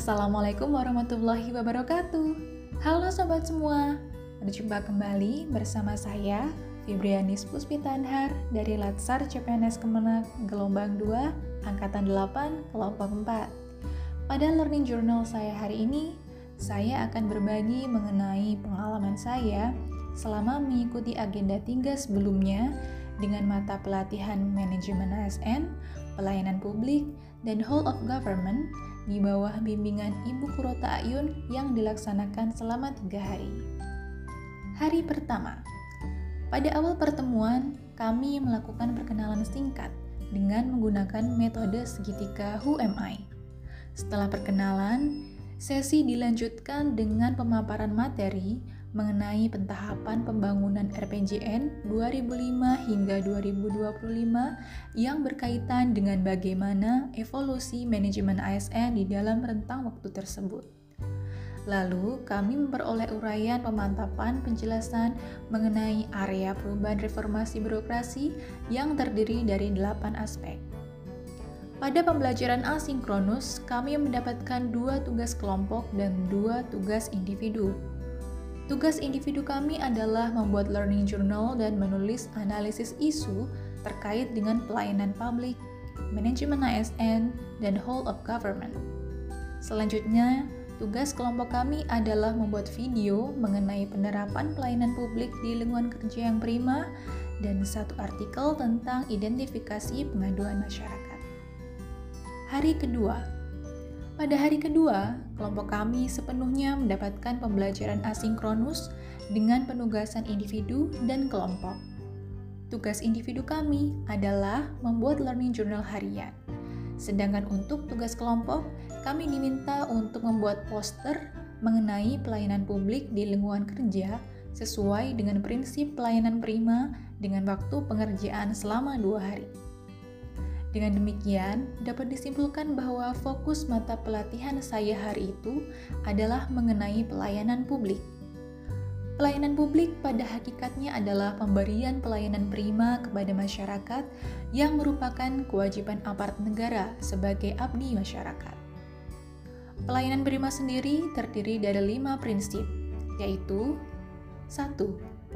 Assalamualaikum warahmatullahi wabarakatuh. Halo sobat semua, berjumpa kembali bersama saya Fibrianis Puspitanhar dari Latsar CPNS Kemenak Gelombang 2 Angkatan 8 Kelompok 4. Pada learning journal saya hari ini, saya akan berbagi mengenai pengalaman saya selama mengikuti agenda 3 sebelumnya dengan mata pelatihan manajemen ASN, pelayanan publik, dan whole of government di bawah bimbingan Ibu Kurota Ayun yang dilaksanakan selama tiga hari. Hari pertama, pada awal pertemuan, kami melakukan perkenalan singkat dengan menggunakan metode segitiga Who Am I. Setelah perkenalan, sesi dilanjutkan dengan pemaparan materi mengenai pentahapan pembangunan RPJN 2005 hingga 2025 yang berkaitan dengan bagaimana evolusi manajemen ASN di dalam rentang waktu tersebut. Lalu, kami memperoleh uraian pemantapan penjelasan mengenai area perubahan reformasi birokrasi yang terdiri dari delapan aspek. Pada pembelajaran asinkronus, kami mendapatkan dua tugas kelompok dan dua tugas individu. Tugas individu kami adalah membuat learning journal dan menulis analisis isu terkait dengan pelayanan publik, manajemen ASN, dan whole of government. Selanjutnya, tugas kelompok kami adalah membuat video mengenai penerapan pelayanan publik di lingkungan kerja yang prima dan satu artikel tentang identifikasi pengaduan masyarakat. Hari kedua, pada hari kedua, kelompok kami sepenuhnya mendapatkan pembelajaran asinkronus dengan penugasan individu dan kelompok. Tugas individu kami adalah membuat learning journal harian. Sedangkan untuk tugas kelompok, kami diminta untuk membuat poster mengenai pelayanan publik di lingkungan kerja sesuai dengan prinsip pelayanan prima dengan waktu pengerjaan selama dua hari. Dengan demikian, dapat disimpulkan bahwa fokus mata pelatihan saya hari itu adalah mengenai pelayanan publik. Pelayanan publik pada hakikatnya adalah pemberian pelayanan prima kepada masyarakat yang merupakan kewajiban aparat negara sebagai abdi masyarakat. Pelayanan prima sendiri terdiri dari lima prinsip, yaitu 1.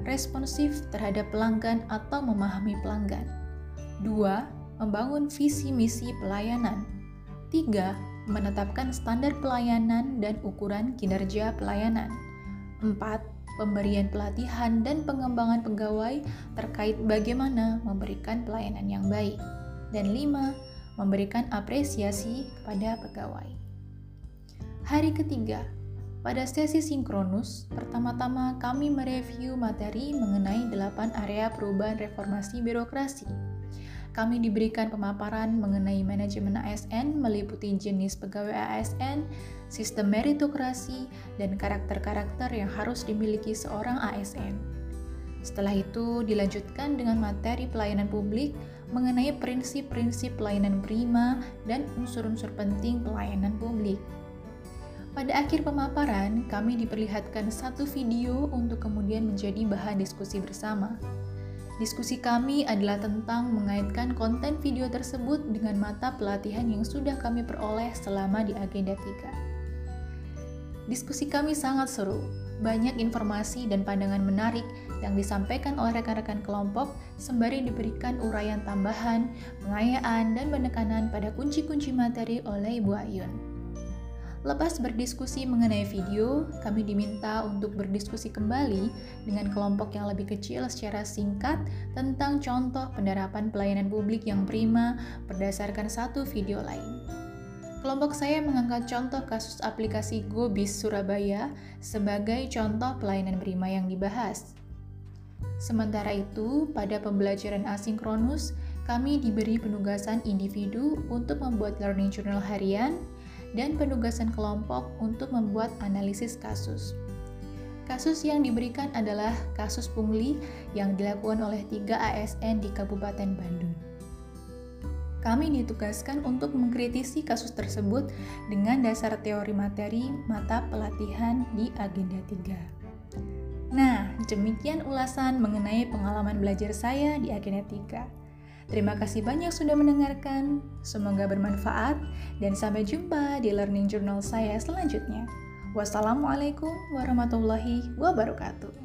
Responsif terhadap pelanggan atau memahami pelanggan 2 membangun visi misi pelayanan. 3. Menetapkan standar pelayanan dan ukuran kinerja pelayanan. 4. Pemberian pelatihan dan pengembangan pegawai terkait bagaimana memberikan pelayanan yang baik. Dan 5. Memberikan apresiasi kepada pegawai. Hari ketiga, pada sesi sinkronus, pertama-tama kami mereview materi mengenai 8 area perubahan reformasi birokrasi kami diberikan pemaparan mengenai manajemen ASN meliputi jenis pegawai ASN, sistem meritokrasi, dan karakter-karakter yang harus dimiliki seorang ASN. Setelah itu dilanjutkan dengan materi pelayanan publik mengenai prinsip-prinsip pelayanan prima dan unsur-unsur penting pelayanan publik. Pada akhir pemaparan, kami diperlihatkan satu video untuk kemudian menjadi bahan diskusi bersama. Diskusi kami adalah tentang mengaitkan konten video tersebut dengan mata pelatihan yang sudah kami peroleh selama di agenda 3. Diskusi kami sangat seru, banyak informasi dan pandangan menarik yang disampaikan oleh rekan-rekan kelompok sembari diberikan uraian tambahan, pengayaan, dan penekanan pada kunci-kunci materi oleh Ibu Ayun. Lepas berdiskusi mengenai video, kami diminta untuk berdiskusi kembali dengan kelompok yang lebih kecil secara singkat tentang contoh penerapan pelayanan publik yang prima berdasarkan satu video lain. Kelompok saya mengangkat contoh kasus aplikasi GoBis Surabaya sebagai contoh pelayanan prima yang dibahas. Sementara itu, pada pembelajaran asinkronus, kami diberi penugasan individu untuk membuat learning journal harian dan penugasan kelompok untuk membuat analisis kasus. Kasus yang diberikan adalah kasus pungli yang dilakukan oleh tiga ASN di Kabupaten Bandung. Kami ditugaskan untuk mengkritisi kasus tersebut dengan dasar teori materi mata pelatihan di agenda 3. Nah, demikian ulasan mengenai pengalaman belajar saya di agenda 3. Terima kasih banyak sudah mendengarkan. Semoga bermanfaat dan sampai jumpa di learning journal saya selanjutnya. Wassalamualaikum warahmatullahi wabarakatuh.